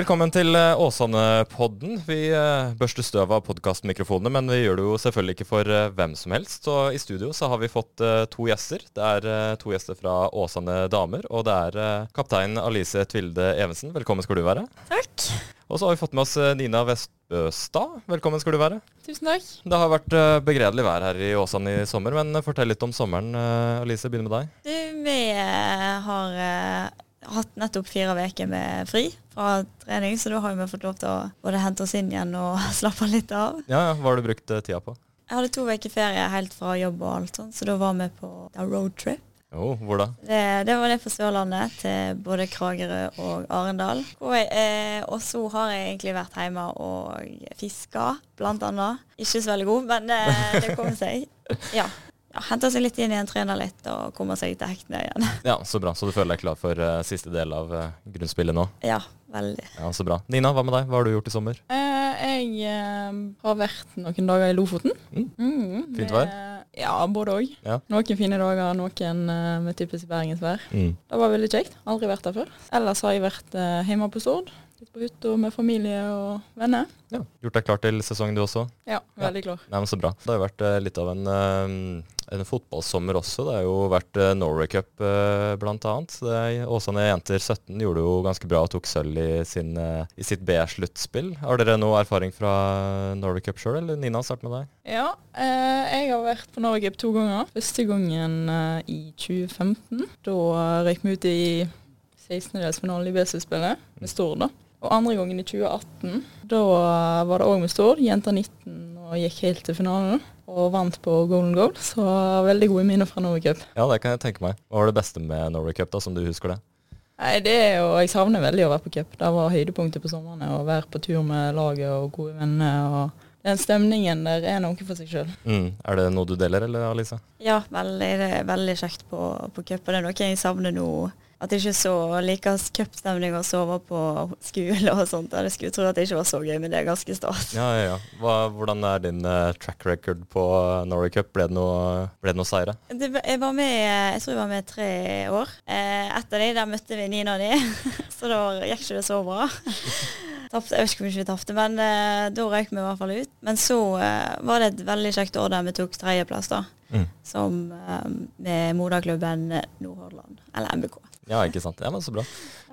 Velkommen til eh, Åsane-podden. Vi eh, børster støv av podkastmikrofonene, men vi gjør det jo selvfølgelig ikke for eh, hvem som helst. Så i studio så har vi fått to gjester. Det er to gjester fra Åsane damer, og det er kaptein Alice Tvilde Evensen. Velkommen skal du være. Takk. Og så har vi fått med oss Nina Vestbøstad. Velkommen skal du være. Tusen takk. Det har vært begredelig vær her i Åsane i sommer, men fortell litt om sommeren. Alice, begynner med deg. Du, vi har hatt nettopp fire uker med fri fra trening, så da har vi fått lov til å både hente oss inn igjen og slappe litt av. Ja, ja. Hva har du brukt eh, tida på? Jeg hadde to uker ferie helt fra jobb og alt sånt, så da var vi på roadtrip. Oh, hvor da? Det, det, var det på Sørlandet, til både Kragerø og Arendal. Og, eh, og, så har jeg egentlig vært hjemme og fiska, blant annet. Ikke så veldig god, men eh, det kommer seg. Ja ja, hente seg litt inn igjen, trene litt og komme seg til hektene igjen. Ja, Så bra. Så du føler deg klar for uh, siste del av uh, grunnspillet nå? Ja, veldig. Ja, Så bra. Nina, hva med deg? Hva har du gjort i sommer? Uh, jeg har vært noen dager i Lofoten. Mm. Mm, Fint vær? Ja, både òg. Ja. Noen fine dager, noen med typisk bergensvær. Mm. Det var veldig kjekt. Aldri vært der før. Ellers har jeg vært hjemme på Stord. Litt på hytta med familie og venner. Ja, Gjort deg klar til sesongen du også? Ja, veldig klar. Nei, men Så bra. Det har jo vært uh, litt av en, uh, en, fotballsommer også. Det har jo vært uh, Norway Cup bl.a. Åsane jenter 17 gjorde jo ganske bra og tok sølv i, sin, i sitt B-sluttspill. Har dere noe erfaring fra Norway Cup sjøl, eller Nina, start med deg? Ja, jeg har vært på Norway Cup to ganger. Første gangen i 2015. Da røyk vi ut i 16-delsfinalen i B-sluttspillet med Stord. da. Og andre gangen i 2018, da var det òg med Stord, jenter 19, og gikk helt til finalen. Og vant på golden goal, så veldig gode minner fra Norway Cup. Ja, det kan jeg tenke meg. Hva var det beste med Norway Cup, da, som du husker det? Nei, det er jo, Jeg savner veldig å være på cup. Det var høydepunktet på somrene. Å være på tur med laget og gode venner. og Den stemningen der er noe for seg sjøl. Mm. Er det noe du deler, eller Alisa? Ja, veldig, det er veldig kjekt på, på cup. Og det er noe jeg savner nå at jeg ikke så like cupstemning og sove på skole og sånt. Jeg skulle tro at det ikke var så gøy, men det er ganske stas. Ja, ja, ja. Hva, hvordan er din uh, track record på uh, Norway Cup? Ble det noe, ble det noe seire? Det, jeg var med, jeg tror jeg var med tre år. Eh, etter det, der møtte vi Nina og de, så da gikk ikke det så bra. Tappte, jeg vet ikke mye vi tapte, men eh, da røyk vi i hvert fall ut. Men så eh, var det et veldig kjekt år der vi tok tredjeplass, da. Mm. Som um, med moderklubben Nordhordland, eller MBK. Ja, ikke sant. Ja, men Så bra.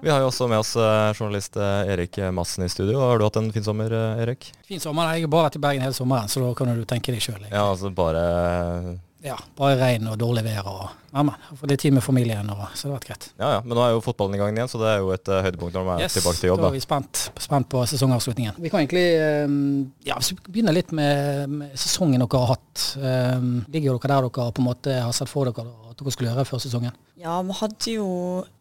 Vi har jo også med oss uh, journalist uh, Erik Madsen i studio. Har du hatt en fin sommer, uh, Erik? Fin sommer. Jeg har bare vært i Bergen hele sommeren, så da kan du tenke deg sjøl. Ja, altså bare Ja, bare regn og dårlig vær. og ja, men, Få litt tid med familien, og, så det har vært greit. Ja, ja. Men nå er jo fotballen i gang igjen, så det er jo et høydepunkt når man er yes, tilbake til jobb. Da er vi spent, spent på sesongavslutningen. Vi kan egentlig ja, hvis vi begynner litt med, med sesongen dere har hatt. Um, ligger dere der dere på en måte har sett for dere at dere skulle gjøre før sesongen? Ja, vi hadde jo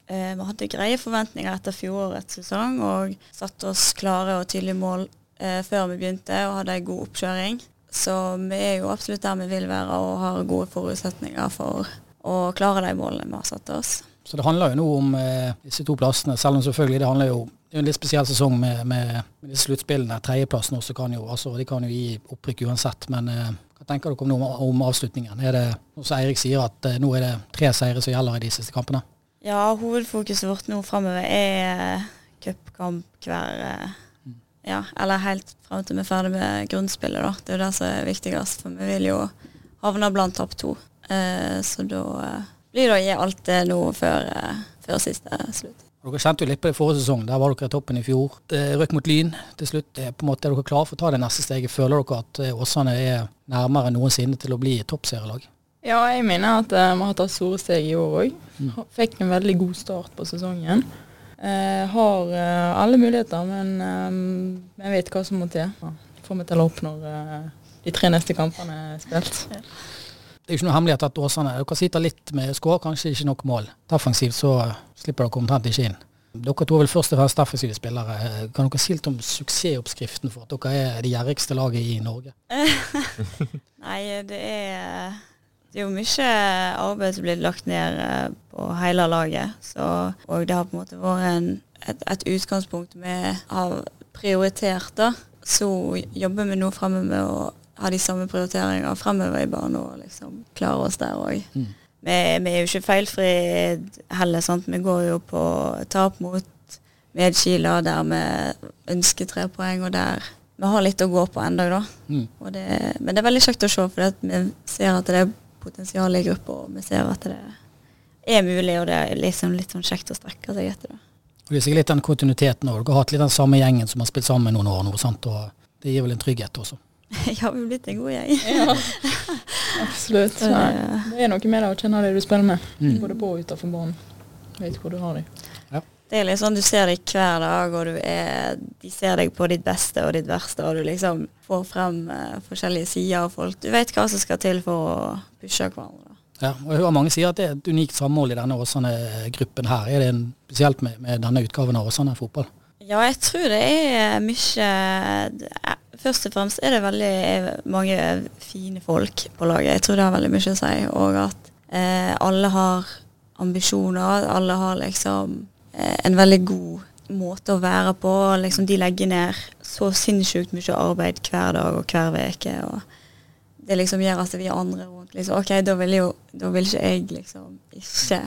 eh, vi hadde greie forventninger etter fjorårets sesong og satte oss klare og tydelige mål eh, før vi begynte og hadde en god oppkjøring. Så vi er jo absolutt der vi vil være og har gode forutsetninger for å klare de målene vi har satt oss. Så det handler jo nå om eh, disse to plassene, selv om selvfølgelig det handler jo det er en litt spesiell sesong med, med, med disse sluttspillene. Tredjeplassen også kan jo, altså, de kan jo gi opprykk uansett. Men eh, hva tenker dere om, om avslutningen? Er det, som Eirik sier, at eh, nå er det tre seire som gjelder i de siste kampene? Ja, hovedfokuset vårt nå framover er cupkamp hver eh, ja, eller helt fram til vi er ferdig med grunnspillet, da. Det er jo det som er viktigst, for vi vil jo havne blant topp to. Eh, så da eh, blir det å gi alt det nå før, eh, før siste slutt. Dere kjente jo litt på det forrige sesong. Der var dere i toppen i fjor. Det røk mot Lyn til slutt. Det er på en måte, er dere klare for å ta det neste steget? Føler dere at eh, Åsane er nærmere enn noensinne til å bli toppserielag? Ja, jeg mener at uh, vi har tatt store steg i år òg. Mm. Fikk en veldig god start på sesongen. Uh, har uh, alle muligheter, men um, jeg vet hva som må til. Får vi til å opp når de tre neste kampene er spilt. Ja. Det er jo ikke noe hemmelighet at Åsane dere sitter litt med skår, kanskje ikke nok mål. Defensivt så slipper dere omtrent ikke inn. Dere to er vel først og fremst defensive spillere. Kan dere si litt om suksessoppskriften for at dere er det gjerrigste laget i Norge? Nei, det er, det er jo mye arbeid som blir lagt ned eh, på hele laget. Så, og det har på en måte vært en, et, et, utgangspunkt vi har prioritert. da. Så jobber vi nå fremme med å ha de samme prioriteringene fremover i banen og liksom klare oss der òg. Mm. Vi, vi, er jo ikke feilfri heller, sant. Vi går jo på tap mot medkila der vi ønsker tre poeng, og der vi har litt å gå på ennå, da. Mm. Det, men det er veldig kjekt å se, for vi ser at det er potensial i gruppa, og vi ser at det er mulig, og det er liksom litt sånn kjekt å strekke seg etter det. Og Det er sikkert litt den kontinuiteten òg. Dere har hatt litt den samme gjengen som har spilt sammen noen år nå, sant? og det gir vel en trygghet også. ja, vi har blitt en god gjeng. Ja, absolutt. Nei. det- Det er noe med det å kjenne det du spiller med, Mm. både på og utenfor banen. Vet hvor du har dem. Det er sånn du ser deg hver dag, og du er, de ser deg på ditt beste og ditt verste, og du liksom får frem eh, forskjellige sider av folk. Du vet hva som skal til for å pushe hverandre. Ja, og jeg hører mange sier at det er et unikt samhold i denne Åsane-gruppen her. Er det en, spesielt med, med denne utgaven av Åsane fotball? Ja, jeg tror det er mye Først og fremst er det veldig mange fine folk på laget. Jeg tror det har veldig mye å si. Og at eh, alle har ambisjoner. Alle har liksom en veldig god måte å være på. Liksom De legger ned så sinnssykt mye arbeid hver dag og hver uke. Og det liksom gjør at vi andre rundt liksom OK, da vil, jo, da vil ikke jeg liksom ikke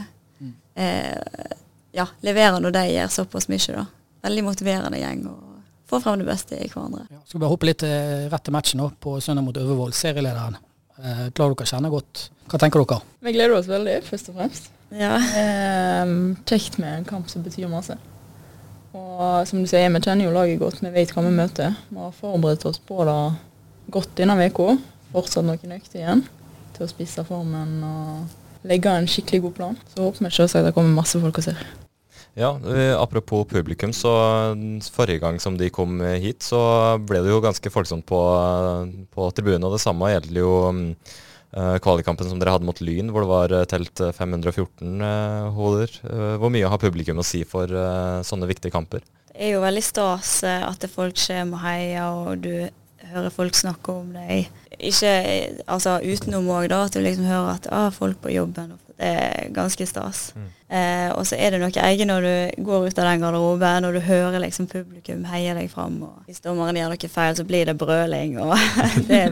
eh, ja, levere når de gjør såpass mye, da. Veldig motiverende gjeng og får frem det beste i hverandre. Ja, skal vi bare hoppe litt eh, rett til matchen nå, på søndag mot Øvervoll, serielederen. Eh, klarer dere å kjenne godt? Hva tenker dere? Vi gleder oss veldig, først og fremst. Ja. Eh, kjekt med en kamp som betyr masse. Og som du sier, vi kjenner jo laget godt, vi vet hva vi møter. Vi har forberedt oss på det godt denne uka. Fortsatt noen økter igjen til å spisse formen og legge en skikkelig god plan. Så håper vi selvsagt det kommer masse folk og ser. Ja, eh, Apropos publikum, så mm, forrige gang som de kom eh, hit, så ble det jo ganske folksomt på, eh, på tribunen. Og det samme gjelder jo mm, eh, som dere hadde mot Lyn, hvor det var eh, telt eh, 514 eh, hoder. Hvor mye har publikum å si for sånne viktige kamper? Det er jo veldig stas at det folk kommer og heier, og du hører folk snakke om deg. Ikke altså utenom òg, da, at du liksom hører at ah, folk på jobben. Det er ganske stas. Eh, og så er det noe eget når du går ut av den garderoben og du hører liksom publikum heie deg fram. Og hvis dommeren gjør noe feil, så blir det brøling. Og det,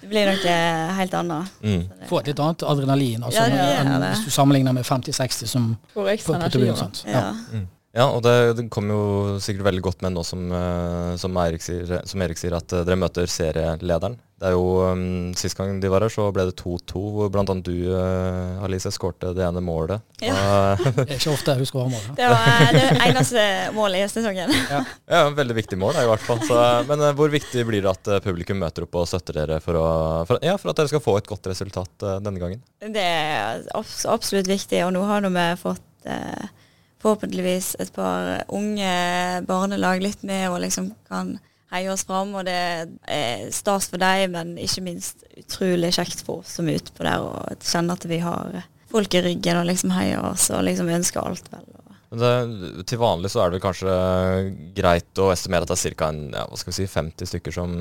det blir noe helt annet. Mm. Så Få et litt annet adrenalin altså, Ja, det det. hvis du sammenligner med 50-60 som Får på, på, på på, tribunen. Ja, sant? Ja. Ja, og det, det kommer jo sikkert veldig godt med nå som, eh, som, Erik sier, som Erik sier, at eh, dere møter serielederen. Det er jo, um, Sist gang de var her, så ble det 2-2, hvor bl.a. du, uh, Alice, skårte det ene målet. Ja. Det er ikke ofte jeg husker håndmål. Det var det eneste målet i sesongen. ja, Veldig viktig mål, da, i hvert fall. Så, men uh, hvor viktig blir det at uh, publikum møter opp og støtter dere for, å, for, ja, for at dere skal få et godt resultat denne gangen? Det er abs absolutt viktig, og nå har vi fått forhåpentligvis et par unge barnelag litt med og liksom kan heie oss fram. Og det er stas for dem, men ikke minst utrolig kjekt for oss som er utpå der og kjenner at vi har folk i ryggen og liksom heier oss og liksom ønsker alt vel. Men det, til vanlig så er det kanskje greit å estimere at det er ca. Ja, si, 50 stykker som,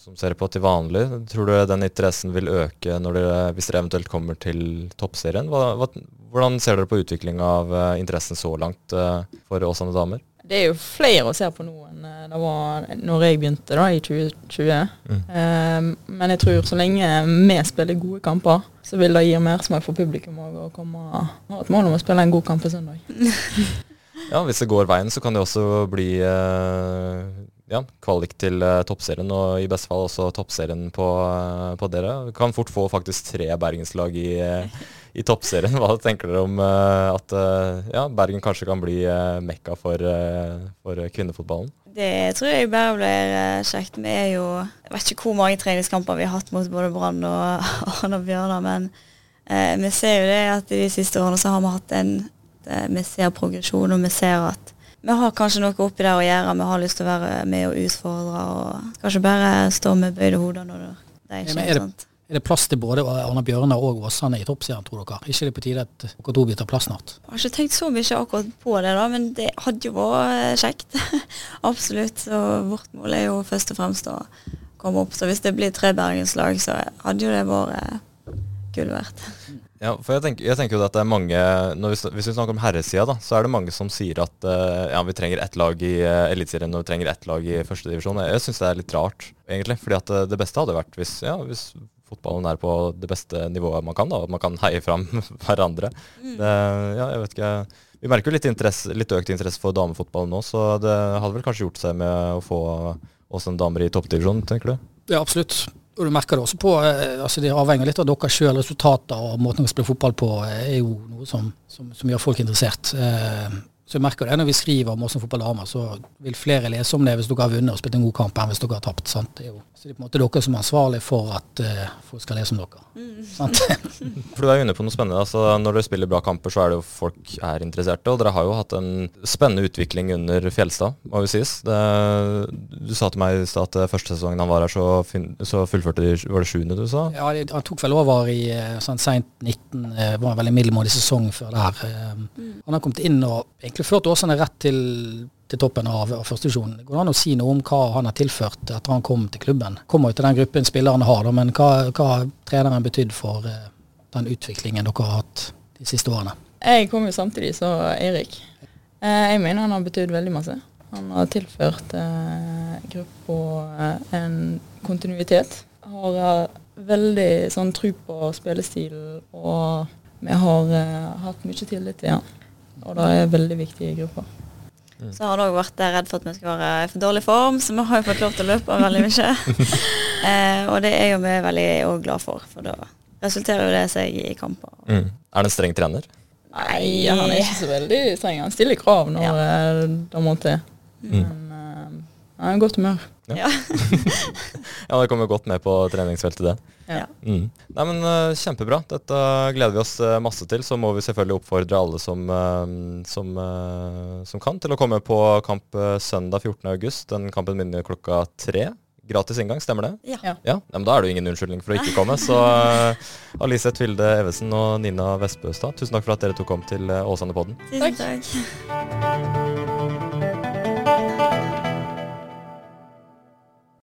som ser på til vanlig. Tror du den interessen vil øke dere, hvis dere eventuelt kommer til toppserien? Hva, hva, hvordan ser dere på utvikling av eh, interessen så langt eh, for Åsane damer? Det er jo flere å se på nå enn eh, det var når jeg begynte da, i 2020. Mm. Um, men jeg tror så lenge vi spiller gode kamper, så vil det gi mersmak for publikum òg å komme ha et mål om å spille en god kamp på søndag. Ja, Hvis det går veien, så kan det også bli uh, ja, kvalik til uh, toppserien, og i beste fall også toppserien på, uh, på dere. Kan fort få faktisk tre bergenslag i, eh, i toppserien. Hva tenker dere om eh, at eh, ja, Bergen kanskje kan bli eh, mekka for, for kvinnefotballen? Det tror jeg bare blir kjekt. Vi er jo Jeg vet ikke hvor mange treningskamper vi har hatt mot både Brann og Arne Bjørnar, men eh, vi ser jo det at i de siste årene så har vi hatt en det, Vi ser progresjon, og vi ser at vi har kanskje noe oppi der å gjøre. Vi har lyst til å være med og utfordre, og kanskje bare stå med bøyde hoder når det, det er ikke er sant. Er det plass til både Arne Bjørnar og Åsane i toppserien, tror dere? Ikke det på tide at dere to blir tar plass snart? Jeg har ikke tenkt så mye akkurat på det, da, men det hadde jo vært kjekt. Absolutt. Så vårt mål er jo først og fremst å komme opp. Så hvis det blir tre bergenslag, så hadde jo det vært eh, gull verdt. Ja, for jeg tenker, jeg tenker jo at det er mange når vi, Hvis vi snakker om herresida, da, så er det mange som sier at uh, ja, vi trenger ett lag i uh, Eliteserien og vi trenger ett lag i førstedivisjon. Jeg syns det er litt rart, egentlig. fordi at det beste hadde vært hvis, ja, hvis fotballen er på det beste nivået man kan, da, at man kan heie fram hverandre. Mm. Det, ja, jeg vet ikke. Vi merker jo litt, litt økt interesse for damefotballen nå, så det hadde vel kanskje gjort seg med å få også en damer i toppdivisjonen, tenker du? Ja, absolutt. Og du merker det også på eh, altså Det avhenger litt av dere sjøl. Resultater og måten dere spiller fotball på eh, er jo noe som, som, som gjør folk interessert. Eh, så jeg merker det når vi skriver om Åsen fotball damer, så vil flere lese om det hvis dere har vunnet og spilt en god kamp enn hvis dere har tapt. sant? Det er jo, så det er på en måte dere som er ansvarlig for at uh, folk skal lese om dere. sant? For du er jo inne på noe spennende. altså Når dere spiller bra kamper, så er det jo folk er interesserte. Og dere har jo hatt en spennende utvikling under Fjelstad, må jo sies. Det, du sa til meg i stad at første sesongen han var her, så, fin, så fullførte de Var det sjuende du sa? Ja, det, Han tok vel over i eh, sånn seint 19, Det var en veldig middelmådig sesong før det her. Mm. Han har kommet inn og egentlig ført Åsane rett til, til toppen av, av førstedivisjonen. Går det an å si noe om hva han har tilført etter han kom til klubben? Kommer jo til den gruppen spillerne har, da, men hva, har treneren betydd for eh, den utviklingen dere har hatt de siste årene? Jeg kom jo samtidig som Eirik. Eh, jeg mener han har betydd veldig masse. Han har tilført eh, gruppa eh, en kontinuitet. Har eh, veldig sånn tro på spillestilen, og vi har eh, hatt mye tillit til han. Og det er veldig viktig i gruppa. Så har han òg vært eh, redd for at vi skal være i for dårlig form, så vi har jo fått lov til å løpe veldig mye. eh, og det er jo vi veldig glad for, for da resulterer jo det seg i kamper. Mm. Er det en streng trener? Nei, han er ikke så veldig streng. Han stiller krav når Ja. eh, det må til. Mm. I godt humør. Ja. Ja, det kommer godt med på treningsfeltet, det. Ja. Mm. Nei, men eh, Kjempebra. Dette gleder vi oss eh, masse til. Så må vi selvfølgelig oppfordre alle som, eh, som, som kan, til å komme på kamp søndag 14.8. Den kampen begynner klokka tre. Gratis inngang, stemmer det? Ja. Ja. Ja, Nei, men Da er det jo ingen unnskyldning for å ikke komme. Så uh, Alice Tvilde Evesen og Nina Vestbøstad, tusen takk for at dere tok om til Åsane-podden. Tusen takk.